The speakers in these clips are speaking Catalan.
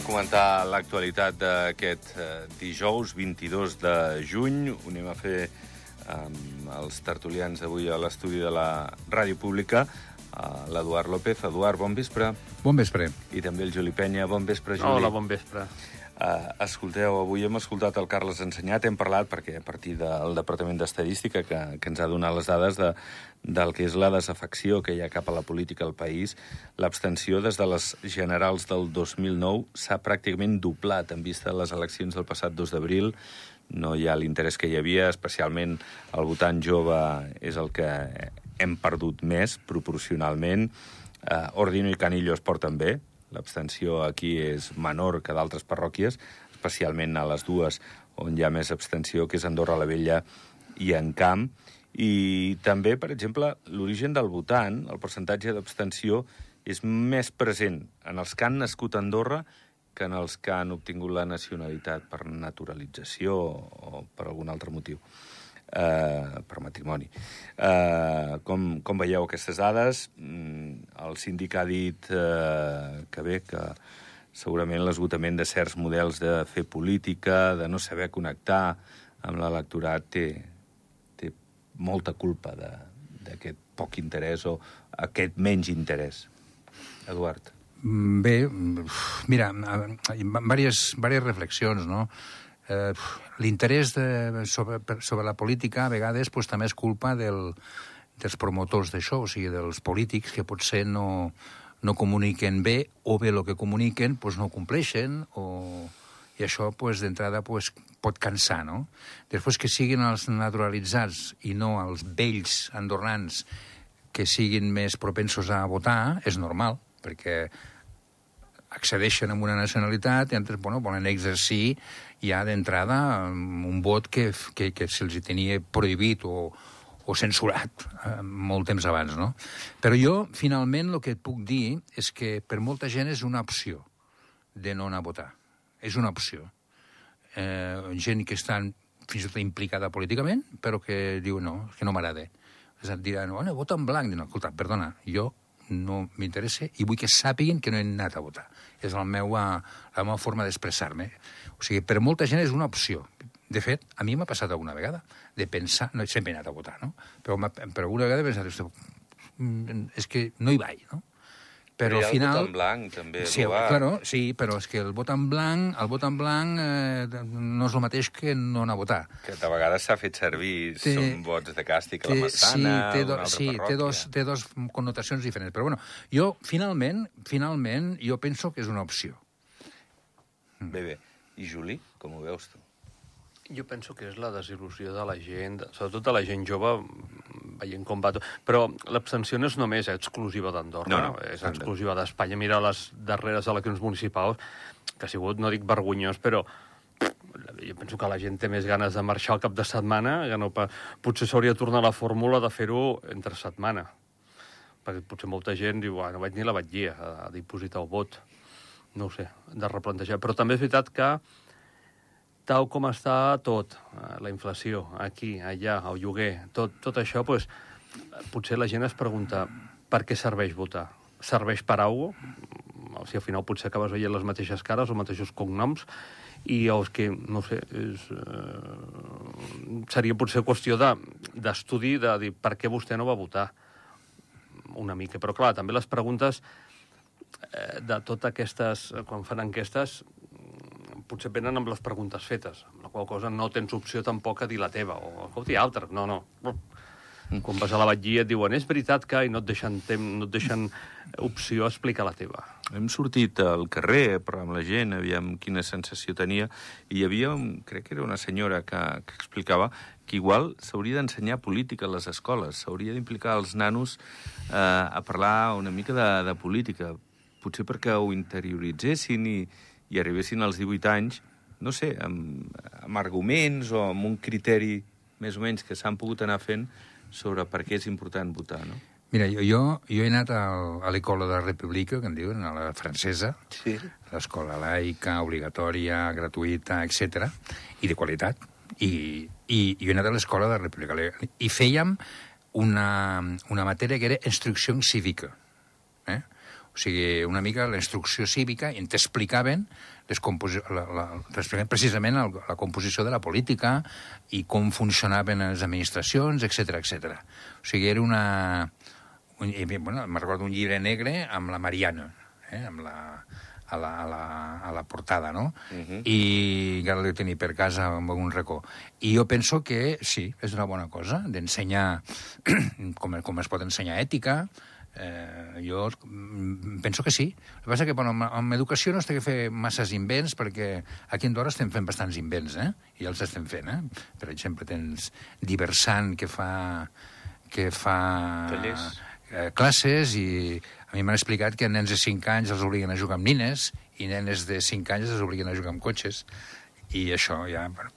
A comentar l'actualitat d'aquest eh, dijous 22 de juny. Ho anem a fer amb els tertulians d'avui a l'estudi de la Ràdio Pública, l'Eduard López. Eduard, bon vespre. Bon vespre. I també el Juli Penya. Bon vespre, Juli. Hola, bon vespre. Uh, escolteu, avui hem escoltat el Carles Ensenyat, hem parlat, perquè a partir del Departament d'Estadística, que, que ens ha donat les dades de, del que és la desafecció que hi ha cap a la política al país, l'abstenció des de les generals del 2009 s'ha pràcticament doblat en vista de les eleccions del passat 2 d'abril. No hi ha l'interès que hi havia, especialment el votant jove és el que hem perdut més, proporcionalment. Uh, Ordino i Canillo es porten bé, L'abstenció aquí és menor que d'altres parròquies, especialment a les dues on hi ha més abstenció, que és Andorra la Vella i en Camp. I també, per exemple, l'origen del votant, el percentatge d'abstenció, és més present en els que han nascut a Andorra que en els que han obtingut la nacionalitat per naturalització o per algun altre motiu eh, per matrimoni. Eh, com, com veieu aquestes dades? Mm, el síndic ha dit eh, que bé, que segurament l'esgotament de certs models de fer política, de no saber connectar amb l'electorat, té, té molta culpa d'aquest poc interès o aquest menys interès. Eduard. Mm, bé, mira, diverses, diverses reflexions, no? eh, l'interès sobre, sobre la política a vegades pues, també és culpa del, dels promotors d'això, o sigui, dels polítics que potser no, no comuniquen bé o bé el que comuniquen pues, no compleixen o... i això pues, d'entrada pues, pot cansar, no? Després que siguin els naturalitzats i no els vells andorrans que siguin més propensos a votar, és normal, perquè accedeixen a una nacionalitat i altres bueno, volen exercir ja d'entrada un vot que, que, que se'ls tenia prohibit o, o censurat eh, molt temps abans, no? Però jo, finalment, el que et puc dir és que per molta gent és una opció de no anar a votar. És una opció. Eh, gent que està fins i tot implicada políticament, però que diu no, que no m'agrada. Diran, bueno, vota en blanc. Diuen, escolta, perdona, jo no m'interessa i vull que sàpiguen que no he anat a votar. És la meva, la meva forma d'expressar-me. O sigui, per molta gent és una opció. De fet, a mi m'ha passat alguna vegada de pensar... No, sempre he anat a votar, no? Però, però alguna vegada he pensat, mm, és que no hi vaig, no? Però, però al final... el vot en blanc, també. Sí, claro, sí, però és que el vot en blanc, el vot en blanc eh, no és el mateix que no anar a votar. Que de vegades s'ha fet servir, té, són vots de càstig a la Massana, sí, té do, una altra sí, parròquia. té dos, té dos connotacions diferents. Però bueno, jo, finalment, finalment, jo penso que és una opció. Bé, bé. I Juli, com ho veus tu? Jo penso que és la desil·lusió de la gent, sobretot de la gent jove, veient com va. Però l'abstenció no és només exclusiva d'Andorra, no, no, és exclusiva d'Espanya. Mira les darreres eleccions municipals, que ha sigut, no dic vergonyós, però jo penso que la gent té més ganes de marxar al cap de setmana que no pa... Potser s'hauria de tornar a la fórmula de fer-ho entre setmana. Perquè potser molta gent diu, ah, no vaig ni la batllia a dipositar el vot. No ho sé, de replantejar. Però també és veritat que tal com està tot, eh, la inflació, aquí, allà, el lloguer, tot, tot això, pues, potser la gent es pregunta per què serveix votar? Serveix per cosa? O sigui, al final potser acabes veient les mateixes cares, els mateixos cognoms, i els que, no sé, és, eh, seria potser qüestió d'estudi de, de dir per què vostè no va votar una mica. Però, clar, també les preguntes eh, de totes aquestes, quan fan enquestes, potser venen amb les preguntes fetes, amb la qual cosa no tens opció tampoc a dir la teva, o escolti, altres, no, no. Quan vas a la batllia et diuen és veritat que i no et deixen, tem, no et deixen opció a explicar la teva. Hem sortit al carrer a parlar amb la gent, aviam quina sensació tenia, i hi havia, un, crec que era una senyora que, que explicava que igual s'hauria d'ensenyar política a les escoles, s'hauria d'implicar els nanos eh, a parlar una mica de, de política, potser perquè ho interioritzessin i, i arribessin als 18 anys, no sé, amb, amb arguments o amb un criteri més o menys que s'han pogut anar fent sobre per què és important votar, no? Mira, jo, jo, jo he anat al, a l'Ecola de la República, que en diuen, a la francesa, sí. l'escola laica, obligatòria, gratuïta, etc i de qualitat. I, i, i jo he anat a l'escola de la República. I fèiem una, una matèria que era instrucció cívica. Eh? O sigui, una mica la instrucció cívica, i t'explicaven la, la, precisament el, la composició de la política i com funcionaven les administracions, etc etc. O sigui, era una... Un, bueno, me'n recordo un llibre negre amb la Mariana, eh, amb la, a la, a la, a la portada, no? Uh -huh. I encara l'he tenir per casa amb algun racó. I jo penso que sí, és una bona cosa d'ensenyar com, com es pot ensenyar ètica, Eh, jo penso que sí. El que passa que bueno, amb educació no té que fer masses invents, perquè aquí a Andorra estem fent bastants invents, eh? I ja els estem fent, eh? Per exemple, tens Diversant, que fa... que fa... Tallers. Eh, classes i a mi m'han explicat que nens de 5 anys els obliguen a jugar amb nines i nenes de 5 anys els obliguen a jugar amb cotxes. I això ja... Bueno.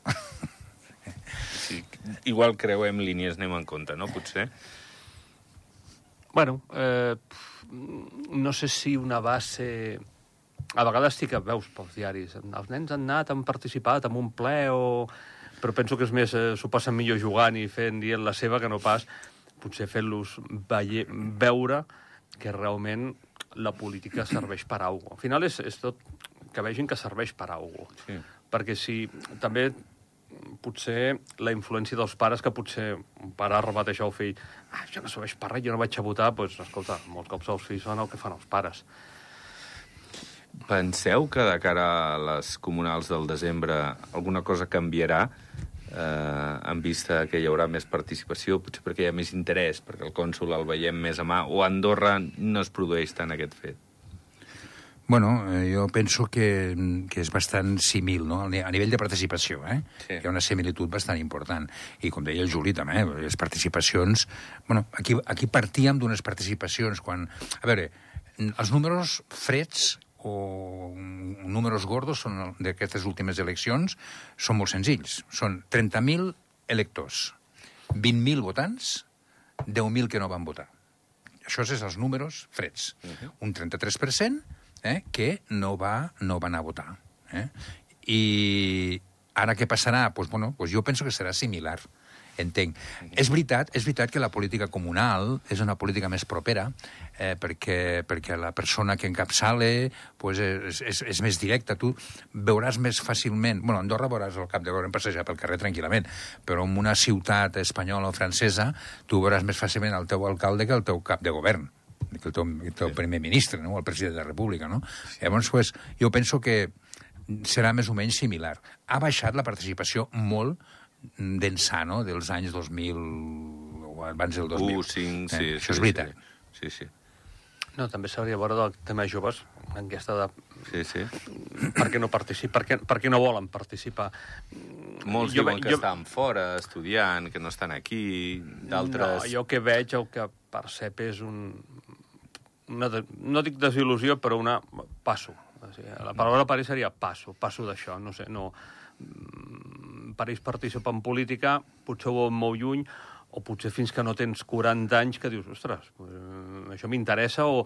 Sí, igual creuem línies, anem en compte, no? Potser. Bueno, eh, no sé si una base... A vegades sí que veus pels diaris. Els nens han anat, han participat en un ple o... Però penso que és més, eh, s'ho passen millor jugant i fent, dient la seva, que no pas potser fent-los veure que realment la política serveix per a alguna Al final és, és tot que vegin que serveix per a alguna Sí. Perquè si també potser la influència dels pares, que potser un pare repeteix al fill ah, això no per res, jo no vaig a votar, doncs, escolta, molts cops els fills fan el que fan els pares. Penseu que de cara a les comunals del desembre alguna cosa canviarà eh, en vista que hi haurà més participació, potser perquè hi ha més interès, perquè el cònsul el veiem més a mà, o a Andorra no es produeix tant aquest fet? Bueno, eh, jo penso que, que és bastant simil, no? A nivell de participació, eh? Sí. Hi ha una similitud bastant important. I, com deia el Juli, també, les participacions... Bueno, aquí, aquí partíem d'unes participacions quan... A veure, els números freds o números gordos són d'aquestes últimes eleccions són molt senzills. Són 30.000 electors, 20.000 votants, 10.000 que no van votar. Això és els números freds. Uh -huh. Un 33% eh, que no va, no va anar a votar. Eh? I ara què passarà? Pues, bueno, pues jo penso que serà similar entenc. És veritat, és veritat que la política comunal és una política més propera, eh, perquè, perquè la persona que encapçale pues, és, és, és més directa. Tu veuràs més fàcilment... bueno, Andorra veuràs el cap de govern passejar pel carrer tranquil·lament, però en una ciutat espanyola o francesa tu veuràs més fàcilment el teu alcalde que el teu cap de govern que el teu, el teu sí. primer ministre, no? el president de la República. No? Sí. Llavors, pues, jo penso que serà més o menys similar. Ha baixat la participació molt d'ençà, no?, dels anys 2000 o abans del 2000. 1, 5, eh? sí. Això sí, és veritat. Sí, sí. No, també s'hauria de veure del tema joves, en aquesta de... Sí, sí. Per què no participen? Per què, per què no volen participar? Molts Jo diuen que jo- estan fora, estudiant, que no estan aquí, d'altres... No, jo que veig, el que percep és un... Una de, no dic desil·lusió, però una... Passo. O sigui, la paraula per ells seria passo, passo d'això, no sé, no... Mm, Per ells participar en política potser ho veuen molt lluny, o potser fins que no tens 40 anys que dius, ostres, eh, això m'interessa, o...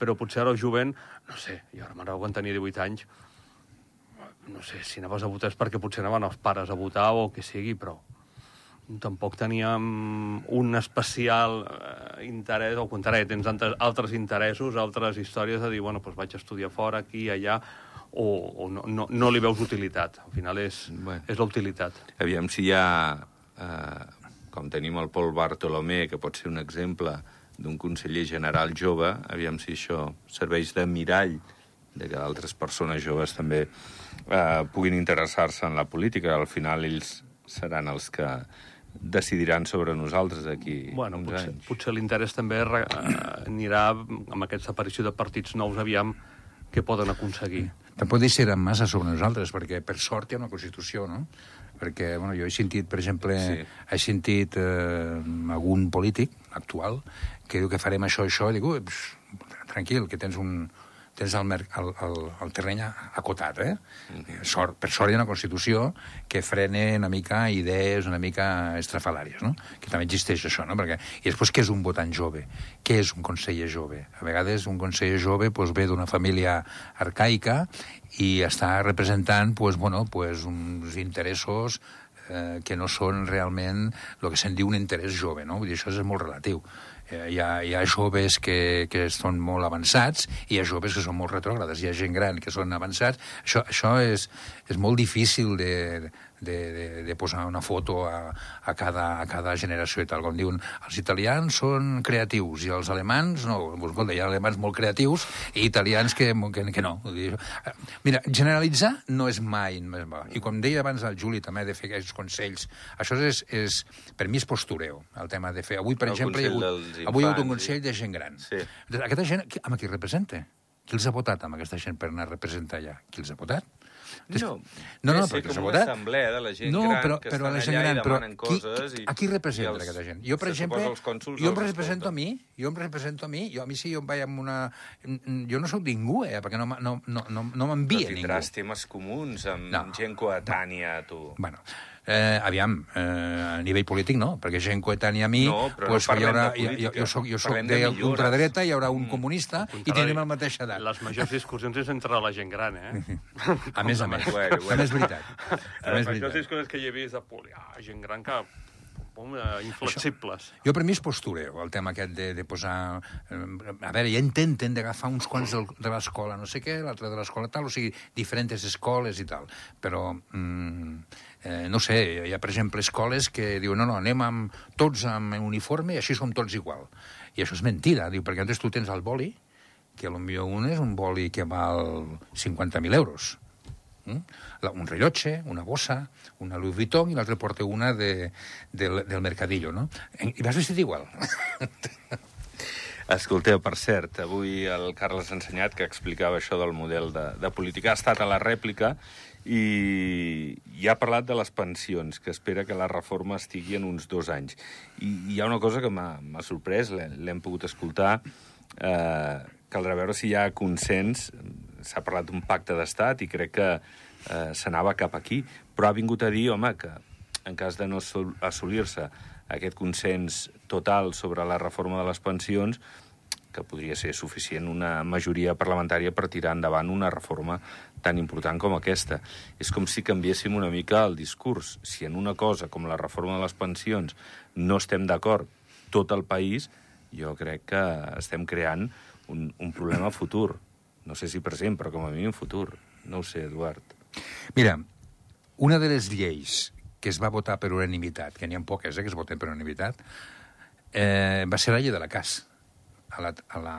però potser ara el jovent, no sé, jo ara m'agrada quan tenia 18 anys, no sé, si anaves a votar és perquè potser anaven els pares a votar o que sigui, però tampoc teníem un especial eh, interès, al contrari, tens altres, altres interessos, altres històries de dir, bueno, doncs vaig estudiar fora, aquí, allà, o, o no, no, no li veus utilitat. Al final és, Bueno. és la utilitat. Aviam si hi ha, eh, com tenim el Pol Bartolomé, que pot ser un exemple d'un conseller general jove, aviam si això serveix de mirall de que altres persones joves també eh, puguin interessar-se en la política. Al final ells seran els que decidiran sobre nosaltres aquí Bueno, uns potser, anys. potser l'interès també re, eh, anirà amb aquesta aparició de partits nous, aviam què poden aconseguir. Tampoc deixarem massa sobre nosaltres, perquè per sort hi ha una Constitució, no? Perquè, bueno, jo he sentit, per exemple, Sí. he sentit eh, algun polític actual que diu que farem això i això, i dic, tranquil, que tens un, tens el, el, el, el terreny acotat, eh? Sort, per sort hi ha una Constitució que frene una mica idees una mica estrafalàries, no? Que també existeix això, no? Perquè, I després, què és un votant jove? Què és un conseller jove? A vegades un conseller jove pues, ve d'una família arcaica i està representant pues, bueno, pues, uns interessos eh, que no són realment el que se'n diu un interès jove, no? Vull dir, això és molt relatiu. Eh, Hi ha, hi ha joves que, que són molt avançats i hi ha joves que són molt retrògrades. Hi ha gent gran que són avançats. Això, això és, és molt difícil de, de, de, de posar una foto a, a, cada, a cada generació i tal. Com diuen, els italians són creatius i els alemans no. Pues, escolta, hi ha alemans molt creatius i italians que, que, que no. Mira, generalitzar no és mai més. I com deia abans el Juli, també de fer aquests consells, això és, és per mi és postureo, el tema de fer... Avui, per El exemple, hi ha hagut, avui hi ha hagut un consell de gent gran. Sí. Doncs Aquesta gent, amb qui representa? Qui els ha votat amb aquesta gent per anar a representar allà? Qui els ha votat? No, no, no, com una votat. assemblea de la gent no, gran però, que però estan allà i gran, però demanen qui, coses qui, i- a qui representa i els- aquesta gent? Jo, per exemple, jo em represento a mi, jo em represento a mi, jo, a mi si jo em vaig amb una... Jo no sóc ningú, eh, perquè no, no, no, no, no m'envia Però ningú. tindràs temes comuns amb No. gent coetània, tu. Bueno, eh, aviam, eh, a nivell polític no, perquè gent coetània a mi, No, però no pues, hi parlem haurà, de jo, jo, política, jo soc, jo soc parlem de de. Mm. ultradreta, hi haurà un comunista i tindrem la mateixa edat. Les majors discussions és entre la gent gran, eh? A més a més, Bueno, bueno. també és veritat. També Les és majors veritat. discussions que hi he vist de poli, ah, gent gran que... Eh, inflexibles. Jo per mi és postureo, el tema aquest de, de posar... eh, A veure, ja intenten d'agafar uns quants del, de l'escola no sé què, l'altre de l'escola tal, o sigui, diferents escoles i tal. Però, mm, eh, no sé, hi ha, per exemple, escoles que diuen no, no, anem amb, tots amb uniforme i així som tots igual. I això és mentida, diu, perquè antes tu tens el boli, que potser un és un boli que val 50.000 euros. Mm? Un rellotge, una bossa, una Louis Vuitton i l'altre porta una de, del, del Mercadillo, no? I vas vestit igual. Escolteu, per cert, avui el Carles ha ensenyat que explicava això del model de, de política. Ha estat a la rèplica i, i ha parlat de les pensions, que espera que la reforma estigui en uns dos anys. I hi ha una cosa que m'ha sorprès, l'he- l'hem pogut escoltar, eh, caldrà veure si hi ha consens, s'ha parlat d'un pacte d'estat i crec que eh, s'anava cap aquí, però ha vingut a dir, home, que en cas de no sol- assolir-se aquest consens total sobre la reforma de les pensions, que podria ser suficient una majoria parlamentària per tirar endavant una reforma tan important com aquesta. És com si canviéssim una mica el discurs. Si en una cosa com la reforma de les pensions no estem d'acord tot el país, jo crec que estem creant un, un problema futur. No sé si present, però com a mínim futur. No ho sé, Eduard. Mira, una de les lleis que es va votar per unanimitat, que n'hi ha poques eh, que es voten per unanimitat, eh, va ser la llei de la CAS. A la, a la...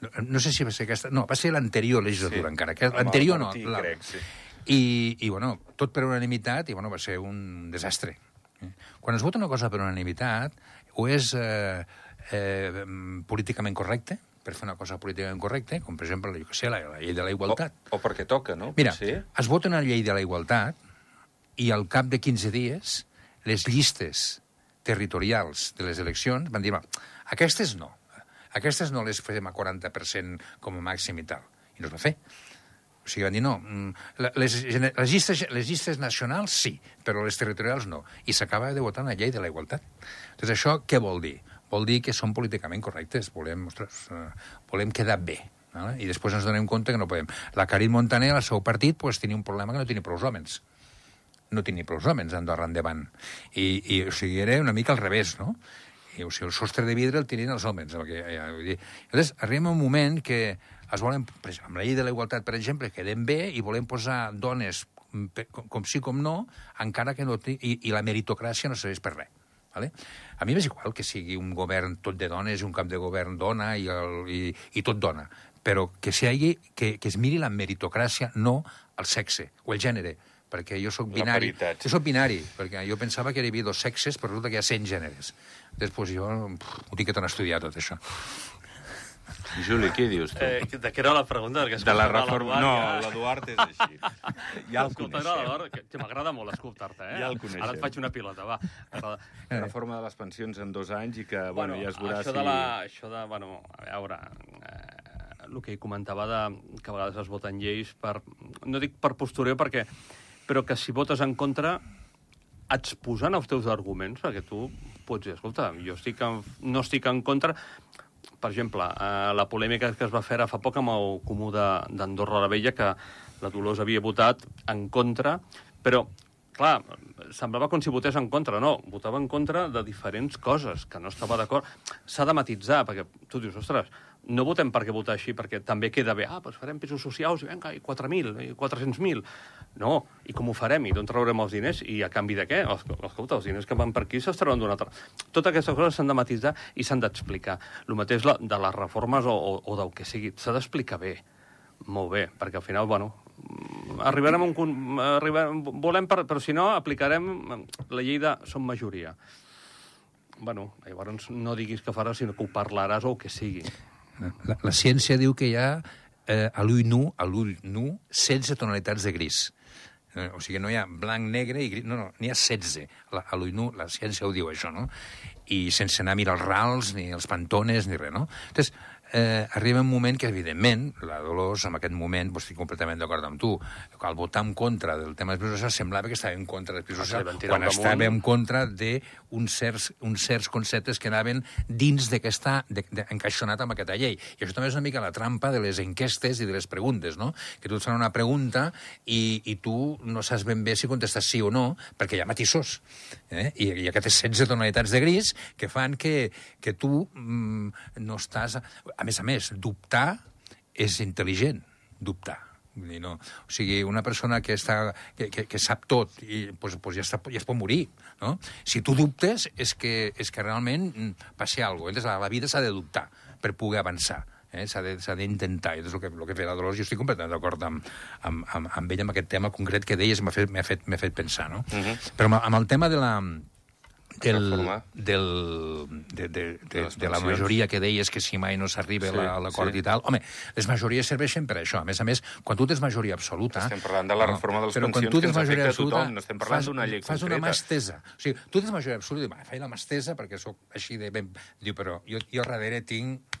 No, no sé si va ser aquesta... No, va ser l'anterior legislatura, Sí, encara. Que l'anterior no. Martí, la... crec, sí. I, I, bueno, tot per unanimitat, i, bueno, va ser un desastre. Eh? Quan es vota una cosa per unanimitat, o és eh, eh, políticament correcte, per fer una cosa políticament correcta, com per exemple, jo què sé, la, la llei de la igualtat. O, o perquè toca, no? Mira, Sí? es vota una llei de la igualtat i al cap de 15 dies les llistes territorials de les eleccions van dir, aquestes no, aquestes no les fem a 40% com a màxim i tal. I no es va fer. O sigui, van dir, no, mm, les, les, llistes, les llistes nacionals sí, però les territorials no. I s'acaba de votar una llei de la igualtat. Doncs això què vol dir? Vol dir que som políticament correctes, volem, ostres, eh, volem quedar bé. Vale? I després ens donem compte que no podem. La Carit Montaner, al seu partit, pues, tenia un problema que no tenia prou homes. No tenia prou homes a Andorra endavant. I, i o sigui, era una mica al revés, no? I, o sigui, el sostre de vidre el tenien els homes. Perquè, eh, vull dir, llavors, arriba un moment que es volen, per exemple, amb la llei de la igualtat, per exemple, quedem bé i volem posar dones com, com sí com no, encara que no... I, I la meritocràcia no serveix per res. Vale? A mi m'és igual que sigui un govern tot de dones un cap de govern dona i, el, i, i tot dona, però que, si hagi, que, que es miri la meritocràcia, no el sexe o el gènere, perquè jo sóc binari. Jo sóc binari, perquè jo pensava que hi havia dos sexes, però resulta que hi ha 100 gèneres. Després jo pff, ho tinc que tornar a estudiar, tot això. Juli, què dius tu? Eh, de què era la pregunta? Perquè de la reforma... No, l'Eduard és així. Ja el coneixem. l'Eduard, que, que m'agrada molt escoltar-te, eh? Ja el coneixem. Ara et faig una pilota, va. La reforma de les pensions en dos anys i que, bueno, ja es veurà això si... de la, això de, bueno, a veure, eh, el que comentava de que a vegades es voten lleis per, no dic per postureo, perquè, però que si votes en contra exposant els teus arguments, perquè tu pots dir, escolta, jo estic en, no estic en contra... Per exemple, eh, la polèmica que es va fer fa poc amb el comú d'Andorra la Vella, que la Dolors havia votat en contra, però clar, semblava com si votés en contra. No, votava en contra de diferents coses, que no estava d'acord. S'ha de matitzar, perquè tu dius, ostres, no votem perquè votar així, perquè també queda bé. Ah, doncs farem pisos socials, i vinga, i 4.000, i 400.000. No, i com ho farem? I d'on traurem els diners? I a canvi de què? Els, escolta, els diners que van per aquí s'estaran d'una altra. Totes aquestes coses s'han de matitzar i s'han d'explicar. El mateix de les reformes o, o, o del que sigui. S'ha d'explicar bé. Molt bé, perquè al final, bueno, arribarem a un... Arribarem, volem, per, però si no, aplicarem la llei de som majoria. Bueno, llavors no diguis que faràs, sinó que ho parlaràs o que sigui. La, la ciència diu que hi ha eh, a l'ull nu, a l'ull nu, 16 tonalitats de gris. Eh, o sigui, no hi ha blanc, negre i gris, no, no, n'hi ha 16. La, a l'ull nu, la ciència ho diu, això, no? I sense anar a mirar els rals, ni els pantones, ni res, no? Entonces, eh, arriba un moment que, evidentment, la Dolors, en aquest moment, doncs, estic completament d'acord amb tu, al votar en contra del tema dels pisos socials, semblava que estava en contra dels pisos Ah, socials, quan estava en contra d'uns certs, uns certs conceptes que anaven dins d'aquesta, encaixonat amb aquesta llei. I això també és una mica la trampa de les enquestes i de les preguntes, no? Que tu et fan una pregunta i, i tu no saps ben bé si contestes sí o no, perquè hi ha matisos. Eh? I, I aquestes 16 tonalitats de gris que fan que, que tu mm, no estàs... A més a més, dubtar és intel·ligent, dubtar. Vull dir, no. O sigui, una persona que, està, que, que, que sap tot i pues, pues ja, està, ja es pot morir. No? Si tu dubtes, és que, és que realment mm, passi alguna cosa. La, la vida s'ha de dubtar per poder avançar. Eh? S'ha d'intentar, i és el que, el que feia la Dolors. Jo estic completament d'acord amb, amb, amb, amb ella, amb aquest tema concret que deies, m'ha fet, fet, fet pensar. No? Uh -huh. Però amb, amb el tema de la, del, del, de, de, de, De de la majoria que deies que si mai no s'arriba Sí, a l'acord sí. i tal... Home, les majories serveixen per això. A més a més, quan tu tens majoria absoluta... Estem parlant de la reforma de les però quan pensions tu que tens ens majoria afecta a tothom, absoluta, no estem parlant d'una llei Fas una concreta. mà estesa. O sigui, tu tens majoria absoluta i dius, "Va, faig la mà estesa perquè sóc així de ben... Diu, però jo, jo darrere tinc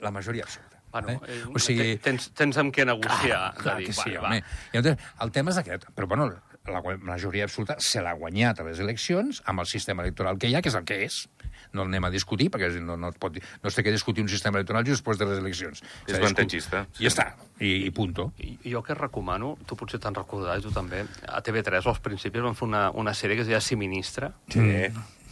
la majoria absoluta. Bueno, eh, o sigui, tens, tens amb què negociar. Clar, clar dir, que sí, va, home. I llavors, el tema és aquest. Però, bueno, la majoria absoluta se l'ha guanyat a les eleccions amb el sistema electoral que hi ha, que és el que és. No anem a discutir, perquè no, no, es pot, no es té que discutir un sistema electoral just després de les eleccions. És avantatgista, I ja està, i, i punto. I jo que recomano, tu potser te'n recordaràs, tu també, a TV3 als principis van fer una, una sèrie que es deia Si Ministra. Sí,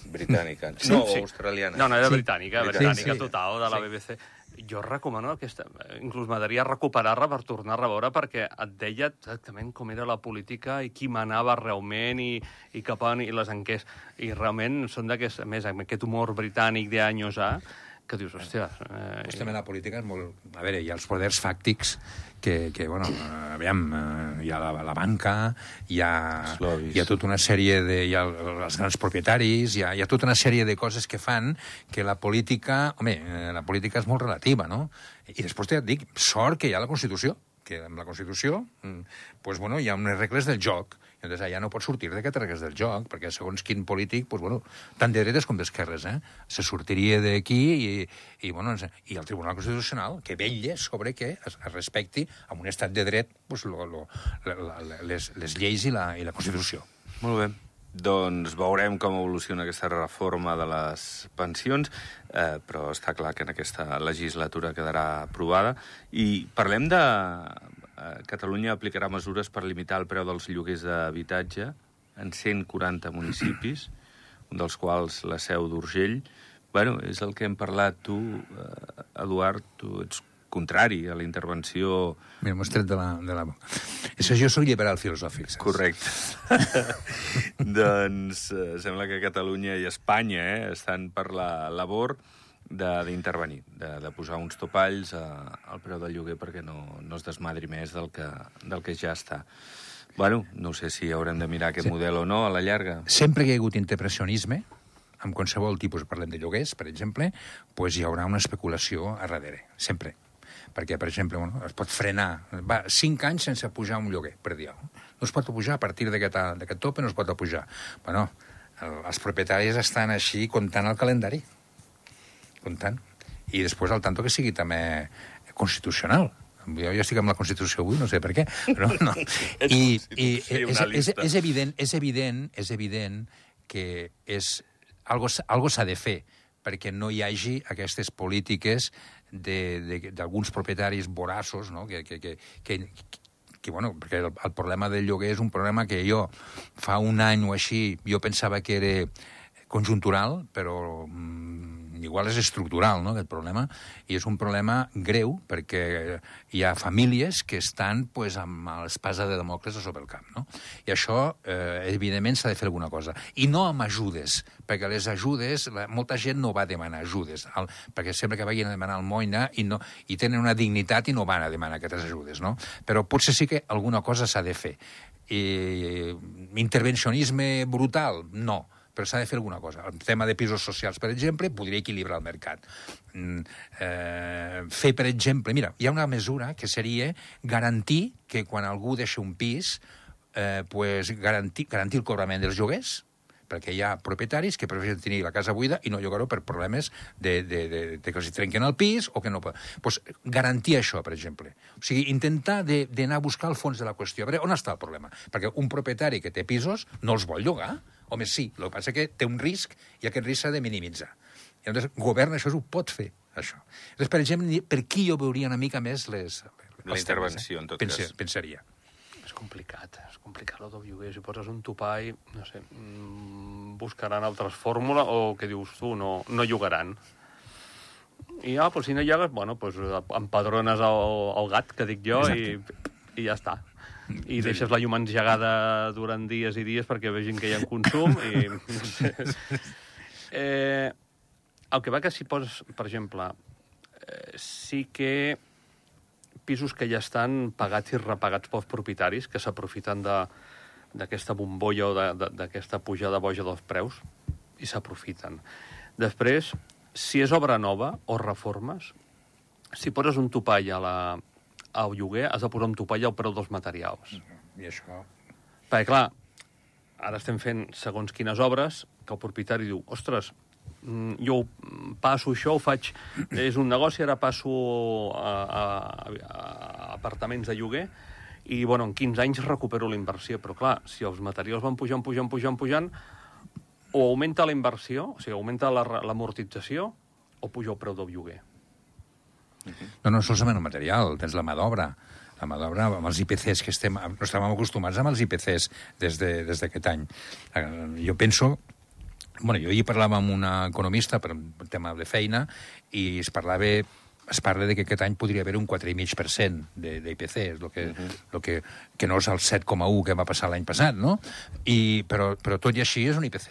britànica. No, australiana. No, no, era Sí. britànica, Britànica. britànica Sí, sí. total, de la BBC. Jo recomano aquesta... Inclús m'agradaria recuperar-la per tornar a veure, perquè et deia exactament com era la política i qui manava realment i, i cap on i les enquestes. I realment són d'aquest... Més, aquest humor britànic d'anys A, que dius, hòstia... Eh, Pues també la política és molt... A veure, hi ha els poders fàctics que, que bueno, eh, aviam, eh, hi ha la, la banca, hi ha, hi ha tota una sèrie de... Hi ha els grans propietaris, hi ha, hi ha tota una sèrie de coses que fan que la política... Home, eh, la política és molt relativa, no? I després ja et dic, sort que hi ha la Constitució, que amb la Constitució mm, pues, bueno, hi ha unes regles del joc, llavors allà no pots sortir d'aquestes regles del joc, perquè segons quin polític, pues, bueno, tant de dretes com d'esquerres, eh? se sortiria d'aquí i, i, bueno, i el Tribunal Constitucional, que vetlla sobre que es, es respecti amb un estat de dret pues, lo, lo, la, la, les, les lleis i la, i la Constitució. Molt bé. Doncs veurem com evoluciona aquesta reforma de les pensions, eh, però està clar que en aquesta legislatura quedarà aprovada. I parlem de... Catalunya aplicarà mesures per limitar el preu dels lloguers d'habitatge en 140 municipis, un dels quals la seu d'Urgell. Bueno, és el que hem parlat tu, eh, Eduard, tu ets contrari a la intervenció Mira, m'ho tret de la, de la boca. Això jo soc liberal filosòfic. Saps? Correcte. doncs eh, sembla que Catalunya i Espanya eh, estan per la labor d'intervenir, de, de, de posar uns topalls a, al preu del lloguer perquè no, no es desmadri més del que, del que ja està. Bueno, no sé si haurem de mirar aquest Sí. model o no a la llarga. Sempre que hi ha hagut interpressionisme, amb qualsevol tipus, parlem de lloguers, per exemple, pues hi haurà una especulació a darrere, sempre. Perquè, per exemple, bueno, es pot frenar, va, cinc anys sense pujar un lloguer, per dir cosa. No es pot pujar a partir d'aquest tope, no es pot pujar. Bueno, el, els propietaris estan així comptant el calendari, comptant. I després al tanto que sigui també constitucional. Jo, jo estic amb la Constitució avui, no sé per què, però no. I, i és, és, és evident, és evident, és evident que és, algo, algo s'ha de fer perquè no hi hagi aquestes polítiques de- de- d'alguns propietaris voraços no? que, que, que, que, que, bueno, perquè el, el problema del lloguer és un problema que jo fa un any o així jo pensava que era conjuntural, però mm, igual és estructural, no?, aquest problema, i és un problema greu perquè hi ha famílies que estan pues, amb l'espasa de Democles a sobre el camp, no? I això, eh, evidentment, s'ha de fer alguna cosa. I no amb ajudes, perquè les ajudes, la, molta gent no va demanar ajudes, el, perquè sempre que vagin a demanar almoina i, no, i tenen una dignitat i no van a demanar aquestes ajudes, no? Però potser sí que alguna cosa s'ha de fer. I, intervencionisme brutal? No però s'ha de fer alguna cosa. El tema de pisos socials, per exemple, podria equilibrar el mercat. Mm, eh, fer, per exemple, mira, hi ha una mesura que seria garantir que quan algú deixa un pis, eh, pues, garantir, garantir el cobrament dels lloguers, perquè hi ha propietaris que prefereixen tenir la casa buida i no llogar-ho per problemes de, de, de, de que els trenquen el pis o que no... Pues, garantir això, per exemple. O sigui, intentar d'anar a buscar el fons de la qüestió. A veure, on està el problema? Perquè un propietari que té pisos no els vol llogar. Home, sí, el que passa que té un risc i aquest risc s'ha de minimitzar. I llavors, govern això ho pot fer, això. Llavors, per exemple, per qui jo veuria una mica més les... La intervenció, en tot Pensa, cas. Pensaria. És complicat, és complicat el lloguer. Si poses un topall, no sé, mm, buscaran altres fórmules o, què dius tu, no, no llogaran. I, ah, pues, si no llogues, bueno, pues, empadrones el, el gat, que dic jo, i, i ja està. I deixes la llum engegada durant dies i dies perquè vegin que hi ha consum i... eh, el que va que si poses, per exemple, eh, sí que pisos que ja estan pagats i repagats pels propietaris, que s'aprofiten d'aquesta bombolla o d'aquesta pujada boja dels preus i s'aprofiten. Després, si és obra nova o reformes, si poses un topall a la, al lloguer, has de posar un topall al preu dels materials. I això... Perquè, clar, ara estem fent segons quines obres que el propietari diu, ostres, mm, jo passo això, ho faig... És un negoci, ara passo a, a, a apartaments de lloguer i, bueno, en 15 anys recupero la inversió. Però, clar, si els materials van pujant, pujant, pujant, pujant, o augmenta la inversió, o sigui, augmenta l'amortització, o puja el preu del lloguer. No, no solament el material, tens la mà d'obra. La mà d'obra amb els IPCs que estem... No estàvem acostumats amb els IPCs des d'aquest de, des any. Eh, jo penso bueno, jo hi parlava amb una economista per un tema de feina i es parlava es parla de que aquest any podria haver un 4,5% d'IPC, és el que, uh -huh. lo que, que no és el 7,1 que va passar l'any passat, no? I, però, però tot i així és un IPC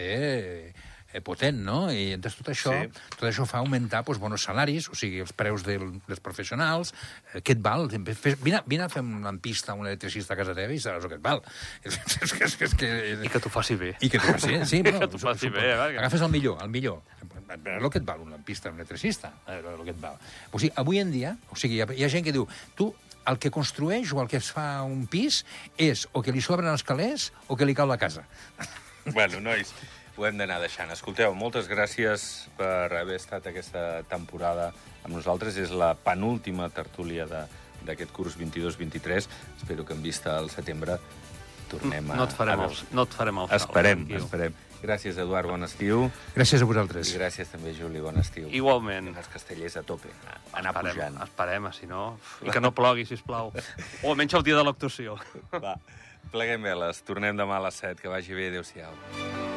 eh, potent, no? I entonces tot això, sí. tot això fa augmentar doncs, bons salaris, o sigui, els preus del, dels professionals. Eh, què et val? Vine, vine a fer una pista a un electricista a casa teva i sabràs el que et val. És, és, és, és que... I que t'ho faci bé. I que t'ho faci, sí. I que t'ho faci bé. Eh, Agafes el millor, el millor. És el que et val una pista a un electricista. El que et val. O sigui, avui en dia, o sigui, hi ha, hi ha gent que diu, tu el que construeix o el que es fa un pis és o que li sobren els calés o que li cau la casa. Bueno, nois, ho hem d'anar deixant. Escolteu, moltes gràcies per haver estat aquesta temporada amb nosaltres. És la penúltima tertúlia d'aquest curs 22-23. Espero que en vista al setembre tornem a... No et farem, el, no et farem el Esperem, tranquil. esperem. Gràcies, Eduard, bon estiu. Gràcies a vosaltres. I gràcies també, Juli, bon estiu. Igualment. I els castellers a tope, anar esperem, pujant. Esperem, si no... I que no plogui, si plau. O almenys el dia de l'actuació. Va, pleguem veles. Tornem demà a les 7. Que vagi bé. Adéu-siau.